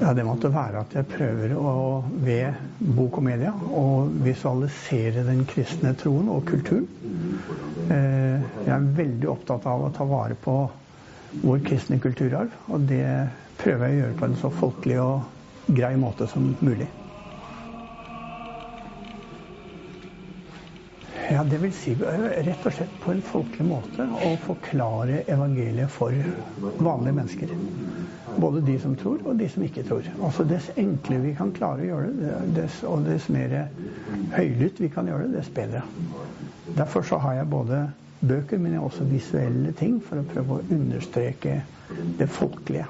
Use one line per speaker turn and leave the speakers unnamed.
Ja, Det måtte være at jeg prøver å, ved bok og media å visualisere den kristne troen og kulturen. Eh, jeg er veldig opptatt av å ta vare på vår kristne kulturarv. Og det prøver jeg å gjøre på en så folkelig og grei måte som mulig. Ja, det vil si rett og slett på en folkelig måte å forklare evangeliet for vanlige mennesker. Både de som tror, og de som ikke tror. Altså Dess enklere vi kan klare å gjøre det, dess, og dess mer høylytt vi kan gjøre det, dess bedre. Derfor så har jeg både bøker, men jeg har også visuelle ting for å prøve å understreke det folkelige.